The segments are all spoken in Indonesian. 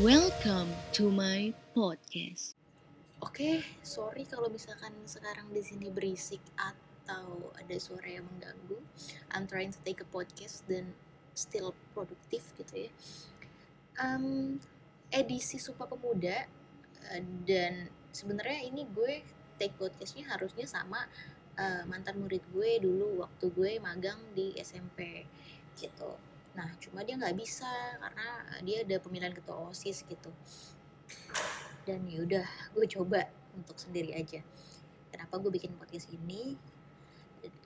Welcome to my podcast. Oke, sorry kalau misalkan sekarang di sini berisik atau ada suara yang mengganggu. I'm trying to take a podcast dan still produktif gitu ya. Um, edisi Sumpah Pemuda uh, dan sebenarnya ini gue take podcastnya harusnya sama uh, mantan murid gue dulu waktu gue magang di SMP gitu nah cuma dia nggak bisa karena dia ada pemilihan ketua osis gitu. Dan yaudah gue coba untuk sendiri aja. Kenapa gue bikin podcast ini?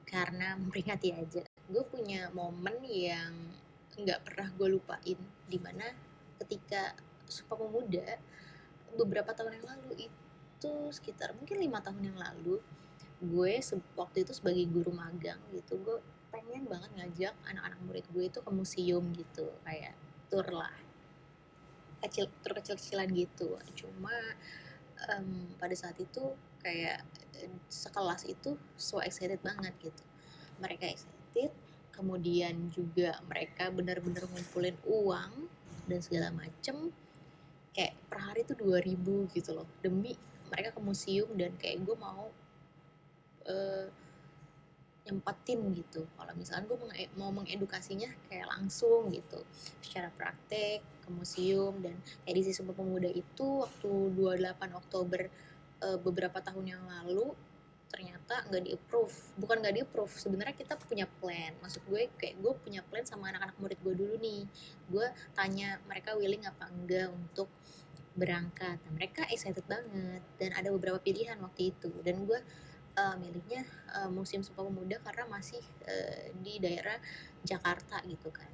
Karena memperingati aja. Gue punya momen yang nggak pernah gue lupain. Di mana ketika Sumpah Pemuda beberapa tahun yang lalu itu sekitar mungkin lima tahun yang lalu gue waktu itu sebagai guru magang gitu gue pengen banget ngajak anak-anak murid gue itu ke museum gitu kayak tour lah. Kecil tur kecil-kecilan gitu. Cuma um, pada saat itu kayak sekelas itu so excited banget gitu. Mereka excited kemudian juga mereka benar-benar ngumpulin uang dan segala macem. Kayak per hari itu 2000 gitu loh. Demi mereka ke museum dan kayak gue mau uh, nyempatin gitu. Kalau misalnya gue mau mengedukasinya kayak langsung gitu. Secara praktek ke museum dan edisi Sumpah Pemuda itu waktu 28 Oktober e, beberapa tahun yang lalu ternyata nggak di approve bukan nggak di approve sebenarnya kita punya plan. Maksud gue kayak gue punya plan sama anak-anak murid gue dulu nih. Gue tanya mereka willing apa enggak untuk berangkat. Nah, mereka excited banget dan ada beberapa pilihan waktu itu. Dan gue uh, milihnya uh, musim Sumpah Pemuda karena masih uh, di daerah Jakarta gitu kan.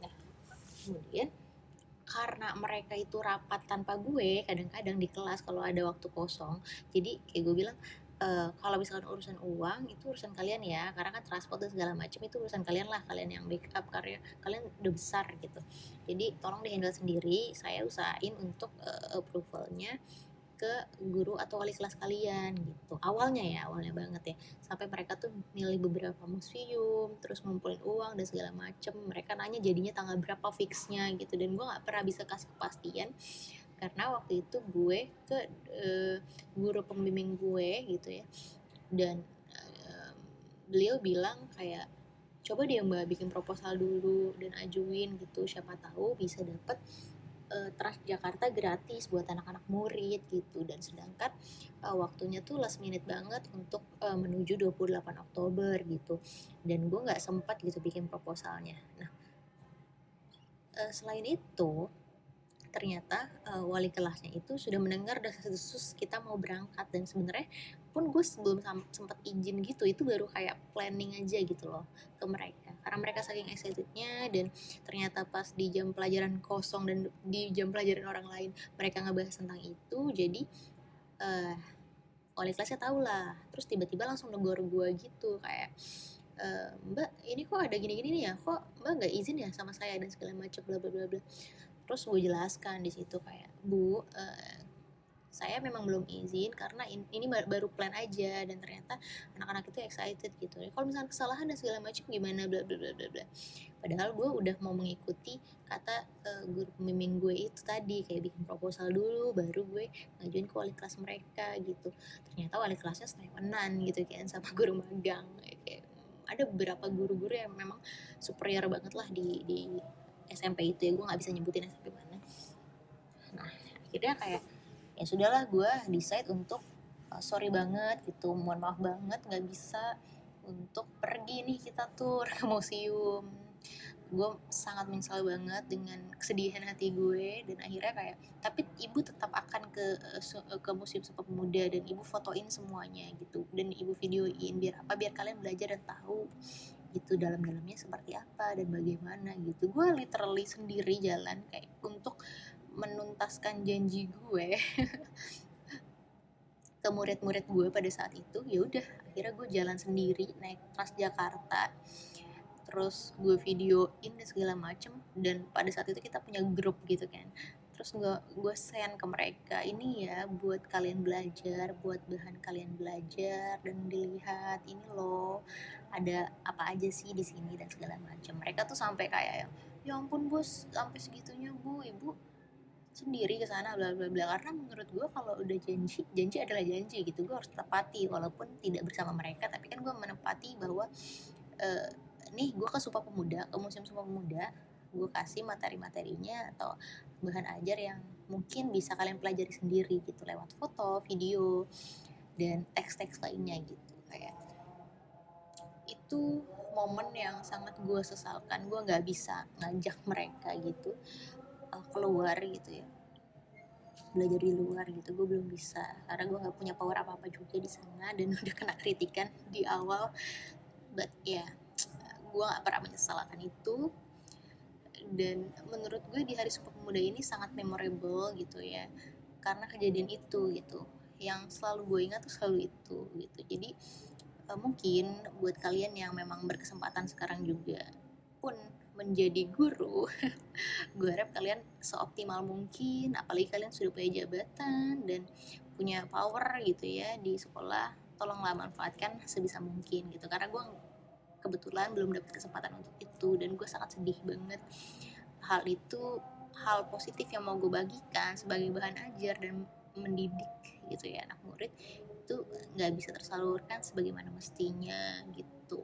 Nah, kemudian karena mereka itu rapat tanpa gue kadang-kadang di kelas kalau ada waktu kosong jadi kayak gue bilang Uh, kalau misalkan urusan uang itu urusan kalian ya karena kan transport dan segala macam itu urusan kalian lah kalian yang backup karya kalian udah besar gitu jadi tolong dihandle sendiri saya usahain untuk uh, approvalnya ke guru atau wali kelas kalian gitu. Awalnya ya awalnya banget ya. Sampai mereka tuh milih beberapa museum terus ngumpulin uang dan segala macem. Mereka nanya jadinya tanggal berapa fixnya gitu. Dan gue nggak pernah bisa kasih kepastian karena waktu itu gue ke uh, guru pembimbing gue gitu ya. Dan uh, beliau bilang kayak coba dia mbak bikin proposal dulu dan ajuin gitu. Siapa tahu bisa dapet uh, Trans Jakarta gratis buat anak-anak murid gitu. Dan sedangkan uh, waktunya tuh last minute banget untuk uh, menuju 28 Oktober gitu. Dan gue nggak sempat gitu bikin proposalnya. Nah uh, selain itu ternyata uh, wali kelasnya itu sudah mendengar desas-desus kita mau berangkat. Dan sebenarnya pun gue sebelum sempat izin gitu itu baru kayak planning aja gitu loh ke mereka karena mereka saking excitednya dan ternyata pas di jam pelajaran kosong dan di jam pelajaran orang lain mereka ngebahas tentang itu jadi uh, wali kelasnya tahu lah. Terus tiba-tiba langsung negor gue gitu kayak uh, mbak ini kok ada gini-gini nih ya? Kok mbak nggak izin ya sama saya? dan segala macam bla bla bla bla. Terus gue jelaskan di situ kayak bu uh, saya memang belum izin karena ini baru plan aja dan ternyata anak-anak itu excited gitu. Kalau misalnya kesalahan dan segala macam gimana bla bla bla bla padahal gue udah mau mengikuti kata uh, guru pembimbing gue itu tadi kayak bikin proposal dulu baru gue ngajuin ke wali kelas mereka gitu. Ternyata wali kelasnya setewenan gitu kan sama guru magang. Kayak ada beberapa guru-guru yang memang superior banget lah di di SMP itu ya gue nggak bisa nyebutin SMP mana. Nah akhirnya kayak ya sudahlah gue decide untuk uh, sorry banget gitu. Mohon maaf banget nggak bisa untuk pergi nih kita tur ke museum. Gue sangat menyesal banget dengan kesedihan hati gue dan akhirnya kayak tapi ibu tetap akan ke uh, ke museum Sumpah Pemuda dan ibu fotoin semuanya gitu dan ibu videoin biar apa biar kalian belajar dan tahu gitu dalam-dalamnya seperti apa dan bagaimana gitu. Gue literally sendiri jalan kayak untuk menuntaskan janji gue ke murid-murid gue pada saat itu ya udah akhirnya gue jalan sendiri naik Transjakarta. Terus gue videoin dan segala macem dan pada saat itu kita punya grup gitu kan. Terus gue gue send ke mereka ini ya buat kalian belajar buat bahan kalian belajar dan dilihat ini loh ada apa aja sih di sini dan segala macam mereka tuh sampai kayak ya ampun bos sampai segitunya bu ibu sendiri ke sana bla bla bla. Karena menurut gue kalau udah janji janji adalah janji gitu. Gue harus tepati walaupun tidak bersama mereka tapi kan gue menepati bahwa uh, nih gue ke Sumpah Pemuda ke museum Sumpah Pemuda gue kasih materi-materinya atau bahan ajar yang mungkin bisa kalian pelajari sendiri gitu. Lewat foto, video dan teks-teks lainnya gitu. Kayak itu momen yang sangat gue sesalkan. Gue nggak bisa ngajak mereka gitu uh, keluar gitu ya. Belajar di luar gitu gue belum bisa. Karena gue nggak punya power apa apa juga di sana dan udah kena kritikan di awal. But ya yeah, gue nggak pernah menyesalkan itu. Dan menurut gue di hari Sumpah Pemuda ini sangat memorable gitu ya. Karena kejadian itu gitu. Yang selalu gue ingat tuh selalu itu gitu. Jadi uh, mungkin buat kalian yang memang berkesempatan sekarang juga pun menjadi guru gue harap kalian seoptimal mungkin apalagi kalian sudah punya jabatan dan punya power gitu ya di sekolah tolonglah manfaatkan sebisa mungkin gitu. Karena gue kebetulan belum dapat kesempatan untuk itu dan gue sangat sedih banget. Hal itu hal positif yang mau gue bagikan sebagai bahan ajar dan mendidik gitu ya anak murid itu nggak bisa tersalurkan sebagaimana mestinya gitu.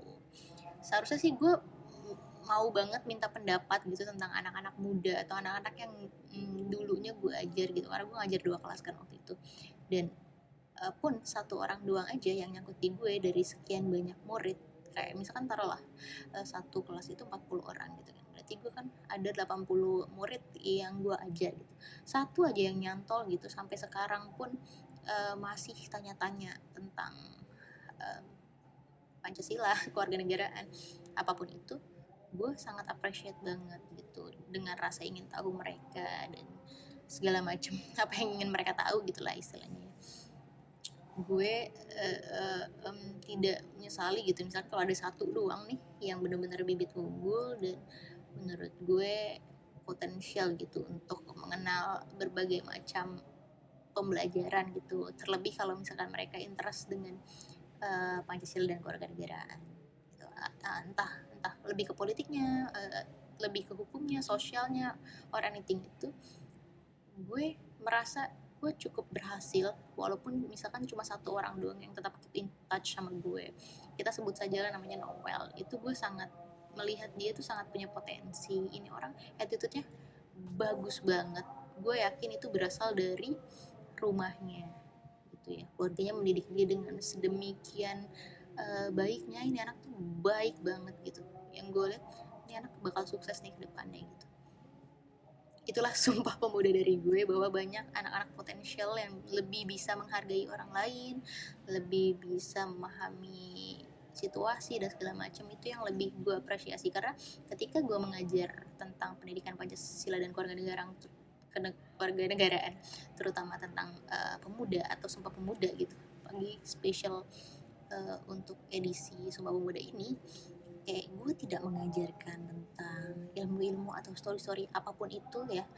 Seharusnya sih gue mau banget minta pendapat gitu tentang anak-anak muda atau anak-anak yang mm, dulunya gue ajar gitu. Karena gue ngajar dua kelas kan waktu itu. Dan uh, pun satu orang doang aja yang nyangkut di gue dari sekian banyak murid. Kayak misalkan taruhlah uh, satu kelas itu 40 orang gitu kan. Berarti gue kan ada 80 murid yang gue ajar gitu. Satu aja yang nyantol gitu. Sampai sekarang pun uh, masih tanya-tanya tentang uh, Pancasila keluarga negaraan apa pun itu gue sangat appreciate banget gitu dengan rasa ingin tahu mereka dan segala macam apa yang ingin mereka tahu gitulah istilahnya gue uh, uh, um, tidak menyesali gitu misalnya kalau ada satu doang nih yang benar-benar bibit unggul dan menurut gue potensial gitu untuk mengenal berbagai macam pembelajaran gitu terlebih kalau misalkan mereka interest dengan uh, Pancasila dan keluarga negaraan gitu. Entah entah lebih ke politiknya uh, lebih ke hukumnya sosialnya or anything itu gue merasa gue cukup berhasil walaupun misalkan cuma satu orang doang yang tetap keep in touch sama gue. Kita sebut saja lah namanya Noel. Itu gue sangat melihat dia tuh sangat punya potensi. Ini orang attitude-nya bagus banget. Gue yakin itu berasal dari rumahnya gitu ya. Keluarganya mendidik dia dengan sedemikian uh, baiknya. Ini anak tuh baik banget gitu gue lihat ini anak bakal sukses nih ke depannya gitu. Itulah sumpah pemuda dari gue bahwa banyak anak-anak potensial yang lebih bisa menghargai orang lain lebih bisa memahami situasi dan segala macam itu yang lebih gue apresiasi. Karena ketika gue mengajar tentang pendidikan Pancasila dan keluarga negara keluarga negaraan terutama tentang uh, pemuda atau sumpah pemuda gitu pagi spesial uh, untuk edisi Sumpah Pemuda ini kayak gue tidak mengajarkan tentang ilmu-ilmu atau story-story apa pun itu ya.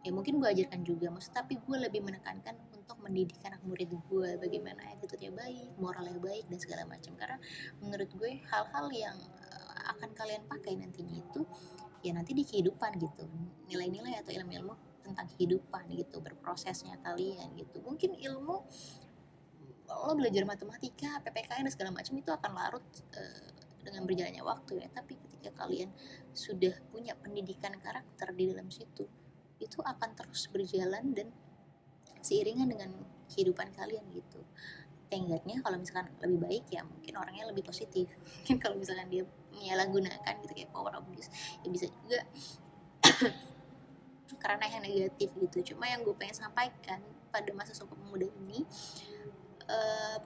Ya mungkin gue ajarkan juga maksud tapi gue lebih menekankan untuk mendidik anak murid gue bagaimana attitude-nya baik moralnya baik dan segala macam. Karena menurut gue hal-hal yang uh, akan kalian pakai nantinya itu ya nanti di kehidupan gitu. Nilai-nilai atau ilmu-ilmu tentang kehidupan gitu berprosesnya kalian gitu. Mungkin ilmu lo belajar matematika, PPKN dan segala macam itu akan larut uh, dengan berjalannya waktu ya. Tapi ketika kalian sudah punya pendidikan karakter di dalam situ, itu akan terus berjalan dan seiringan dengan kehidupan kalian gitu. Tenggatnya kalau misalkan lebih baik ya mungkin orangnya lebih positif. Mungkin kalau misalkan dia menyalahgunakan gitu kayak power abuse ya bisa juga karena yang negatif gitu. Cuma yang gue pengen sampaikan pada masa sumpah pemuda ini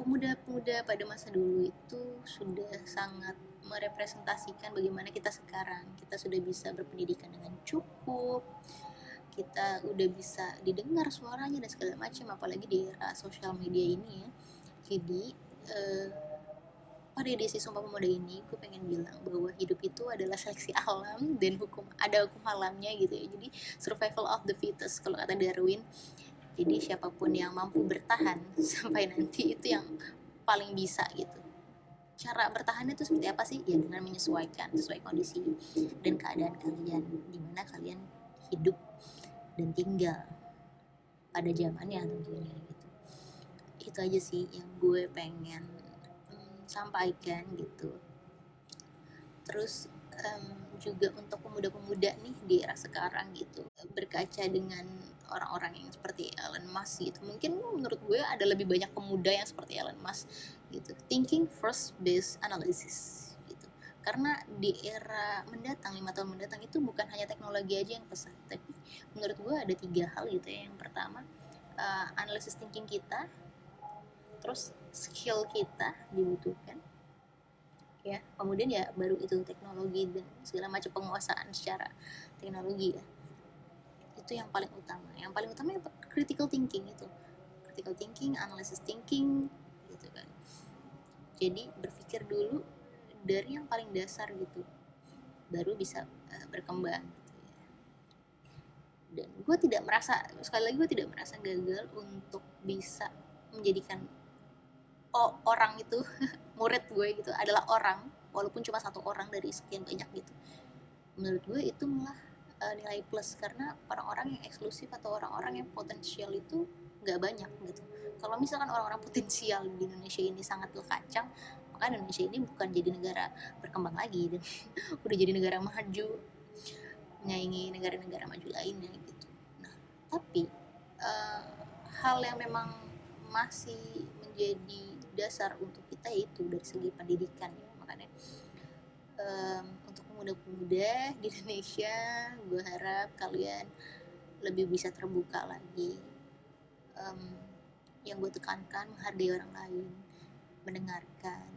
pemuda-pemuda uh, pada masa dulu itu sudah sangat merepresentasikan bagaimana kita sekarang. Kita sudah bisa berpendidikan dengan cukup kita udah bisa didengar suaranya dan segala macam apalagi di era sosial media ini ya. Jadi uh, pada edisi Sumpah Pemuda ini gue pengen bilang bahwa hidup itu adalah seleksi alam dan hukum ada hukum alamnya gitu ya. Jadi survival of the fittest kalau kata Darwin jadi siapa pun yang mampu bertahan sampai nanti itu yang paling bisa gitu. Cara bertahan itu seperti apa sih? Ya dengan menyesuaikan sesuai kondisi dan keadaan kalian di mana kalian hidup dan tinggal pada zamannya tentunya gitu. Itu aja sih yang gue pengen mm, sampaikan gitu. Terus em, juga untuk pemuda-pemuda nih di era sekarang gitu. Berkaca dengan orang-orang yang seperti Elon Musk gitu. Mungkin menurut gue ada lebih banyak pemuda yang seperti Elon Musk gitu. Thinking first based analysis gitu. Karena di era mendatang lima tahun mendatang itu bukan hanya teknologi aja yang pesat. Tapi menurut gue ada tiga hal gitu ya. Yang pertama uh, analisis thinking kita terus skill kita dibutuhkan ya. Kemudian ya baru itu teknologi dan segala macam penguasaan secara teknologi ya. Itu yang paling utama. Yang paling utama ya critical thinking itu. Critical thinking analysis thinking gitu kan. Jadi berpikir dulu dari yang paling dasar gitu. Baru bisa uh, berkembang gitu ya. Dan gue tidak merasa sekali lagi gue tidak merasa gagal untuk bisa menjadikan oh, orang itu murid gue gitu adalah orang walaupun cuma satu orang dari sekian banyak gitu. Menurut gue itu malah uh, nilai plus karena orang-orang yang eksklusif atau orang-orang yang potensial itu nggak banyak gitu. Kalau misalkan orang-orang potensial di Indonesia ini sangat kacang maka Indonesia ini bukan jadi negara berkembang lagi dan udah jadi negara maju menyaingi negara-negara maju lainnya gitu. Nah tapi uh, hal yang memang masih menjadi dasar untuk kita yaitu dari segi pendidikan ya. Makanya um, untuk pemuda-pemuda di Indonesia gue harap kalian lebih bisa terbuka lagi. Um, yang gue tekankan menghargai orang lain mendengarkan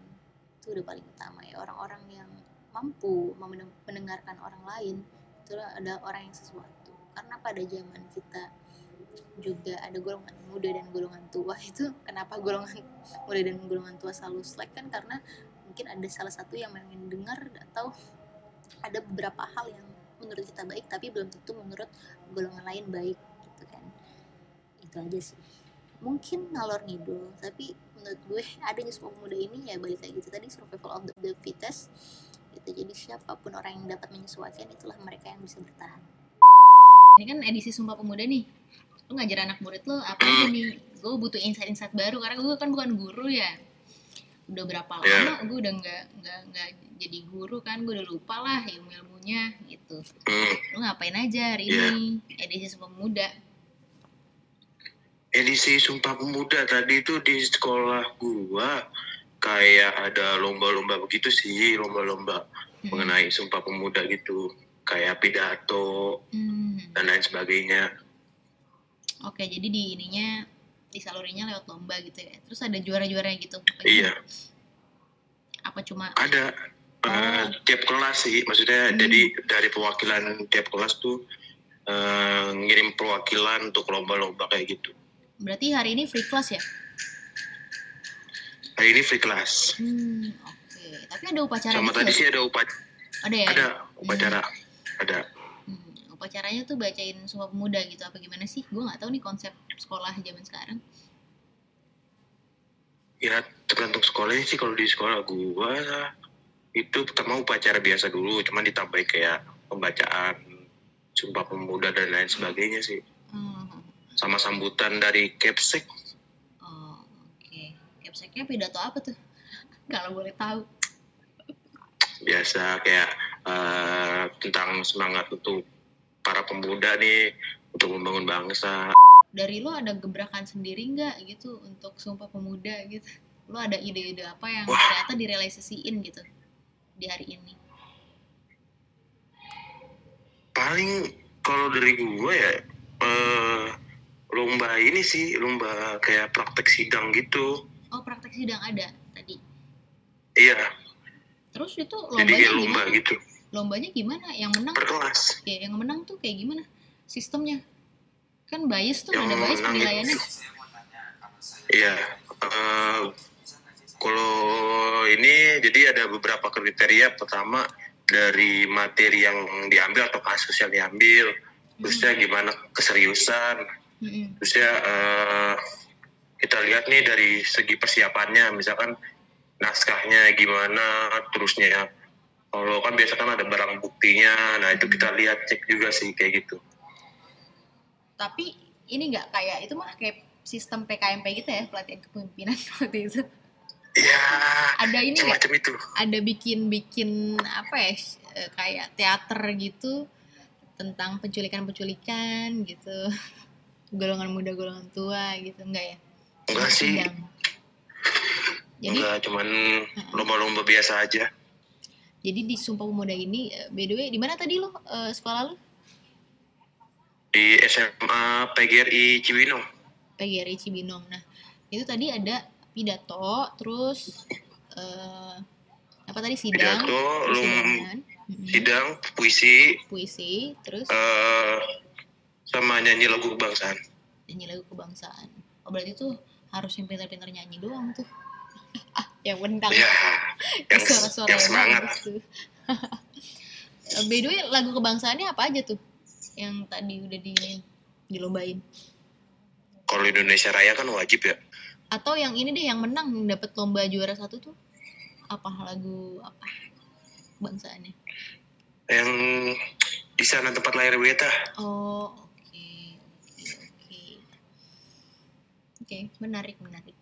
itu udah paling utama ya. Orang-orang yang mampu mendengarkan orang lain itu adalah orang yang sesuatu. Karena pada zaman kita juga ada golongan muda dan golongan tua. Itu kenapa golongan muda dan golongan tua selalu slack kan? Karena mungkin ada salah satu yang ingin dengar atau ada beberapa hal yang menurut kita baik tapi belum tentu menurut golongan lain baik gitu kan. Itu aja sih. Mungkin ngalor ngidul tapi menurut gue adanya semua pemuda ini ya balik kayak gitu tadi survival of the, the fittest. Gitu jadi siapa pun orang yang dapat menyesuaikan itulah mereka yang bisa bertahan. Ini kan edisi sumpah pemuda nih lu ngajar anak murid lo apa aja nih gue butuh insight-insight baru karena gue kan bukan guru ya udah berapa iya. lama gue udah nggak nggak nggak jadi guru kan gue udah lupa lah ilmu ilmunya gitu hmm. lu ngapain aja hari yeah. ini edisi sumpah pemuda edisi sumpah pemuda tadi itu di sekolah gua kayak ada lomba-lomba begitu sih lomba-lomba hmm. mengenai sumpah pemuda gitu kayak pidato hmm. dan lain sebagainya Oke, jadi di ininya disalurinya lewat lomba gitu ya. Terus ada juara-juara gitu. Iya. Apa cuma ada uh, oh. tiap kelas sih, maksudnya hmm. jadi dari perwakilan tiap kelas tuh uh, ngirim perwakilan untuk lomba-lomba kayak gitu. Berarti hari ini free class ya? Hari ini free class. Hmm, oke. Okay. Tapi ada upacara Sama gitu tadi ya? sih ada upacara. Ada ya? Ada upacara. Hmm. Ada upacaranya tuh bacain Sumpah Pemuda gitu apa gimana sih? Gue nggak tahu nih konsep sekolah zaman sekarang. Ya tergantung sekolahnya sih. Kalau di sekolah gue itu pertama upacara biasa dulu. Cuman ditambah kayak pembacaan Sumpah Pemuda dan lain sebagainya sih. Hmm. sama sambutan dari Kepsek oh oke. Okay. Kepseknya pidato apa tuh? Kalau boleh tahu. Biasa kayak uh, tentang semangat untuk para pemuda nih untuk membangun bangsa. Dari lo ada gebrakan sendiri nggak gitu untuk sumpah pemuda gitu? Lo ada ide-ide apa yang Wah. ternyata direalisasiin gitu di hari ini? Paling kalau dari gue ya uh, lomba ini sih lomba kayak praktek sidang gitu. Oh praktek sidang ada tadi? Iya. Terus itu lombanya Jadi ya lomba gimana? gitu lombanya gimana? Yang menang per kelas ya yang menang tuh kayak gimana sistemnya? Kan bias tuh yang ada bias penilaiannya. Iya uh, kalau ini jadi ada beberapa kriteria. Pertama dari materi yang diambil atau kasus yang diambil. Terusnya hmm. gimana keseriusan. Hmm. terusnya uh, kita lihat nih dari segi persiapannya. Misalkan naskahnya gimana terusnya kalau kan biasa kan ada barang buktinya. Nah itu kita lihat cek juga sih kayak gitu. Tapi ini nggak kayak itu mah kayak sistem PKMP gitu ya pelatihan kepemimpinan waktu itu. Ya ada ini semacam itu. Ada bikin bikin apa ya eh, kayak teater gitu tentang penculikan-penculikan gitu. Golongan muda golongan tua gitu enggak ya? Enggak sih. Jadi enggak cuman lomba-lomba biasa aja jadi di Sumpah Pemuda ini eh, by the way di mana tadi lo eh, sekolah lo? Di SMA PGRI Cibinong. PGRI Cibinong. Nah itu tadi ada pidato terus eh, apa tadi sidang? Pidato mm-mm, sidang puisi puisi terus? eh sama nyanyi lagu kebangsaan. Nyanyi lagu kebangsaan. Oh berarti tuh harus yang pintar-pintar nyanyi doang tuh yang mendang. Ya yang suara-suara yang semangat. Eh, by the way lagu kebangsaannya apa aja tuh? Yang tadi udah di dilombain. Kalau Indonesia Raya kan wajib ya. Atau yang ini deh yang menang yang dapat lomba juara satu tuh? Apa lagu apa bangsaannya yang di sana tempat lahir beta oh oke oke oke. Oke menarik menarik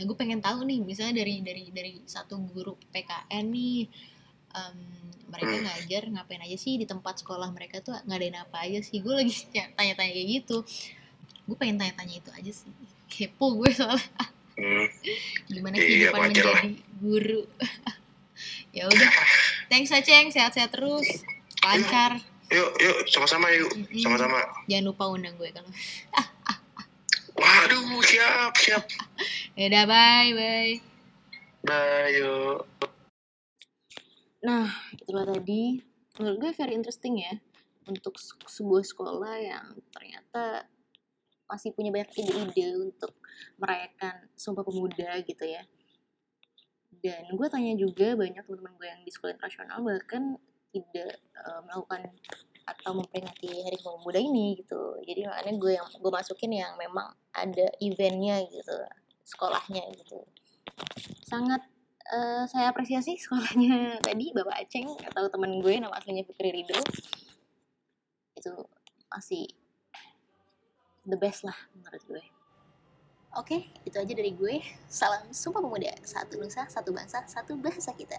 nah gue pengen tahu nih misalnya dari dari dari satu guru PKN nih em, mereka Hmm. ngajar ngapain aja sih di tempat sekolah mereka tuh ngadain apa aja sih? Gue lagi tanya-tanya kayak gitu. Gue pengen tanya-tanya itu aja sih. Kepo gue soalnya. Hmm. gimana Iya, kehidupan wajar lah. menjadi guru? Ya udah. Thanks Aceng sehat-sehat terus. Lancar. Yuk yuk sama-sama yuk. Sama-sama. Jangan lupa undang gue kalau waduh siap siap ya udah bye bye bye yuk Nah, itulah tadi menurut gue very interesting ya untuk se- sebuah sekolah yang ternyata masih punya banyak ide-ide untuk merayakan Sumpah Pemuda gitu ya. Dan gue tanya juga banyak teman-teman gue yang di sekolah internasional bahkan tidak eh, melakukan atau memperingati Hari Sumpah Pemuda ini gitu. Jadi makanya gue yang gue masukin yang memang ada eventnya gitu sekolahnya gitu. Sangat eh, saya apresiasi sekolahnya tadi Bapak Aceng atau teman gue nama aslinya Fikri Ridho itu masih the best lah menurut gue. Oke, itu aja dari gue. Salam Sumpah Pemuda. Satu nusa, satu bangsa, satu bahasa kita.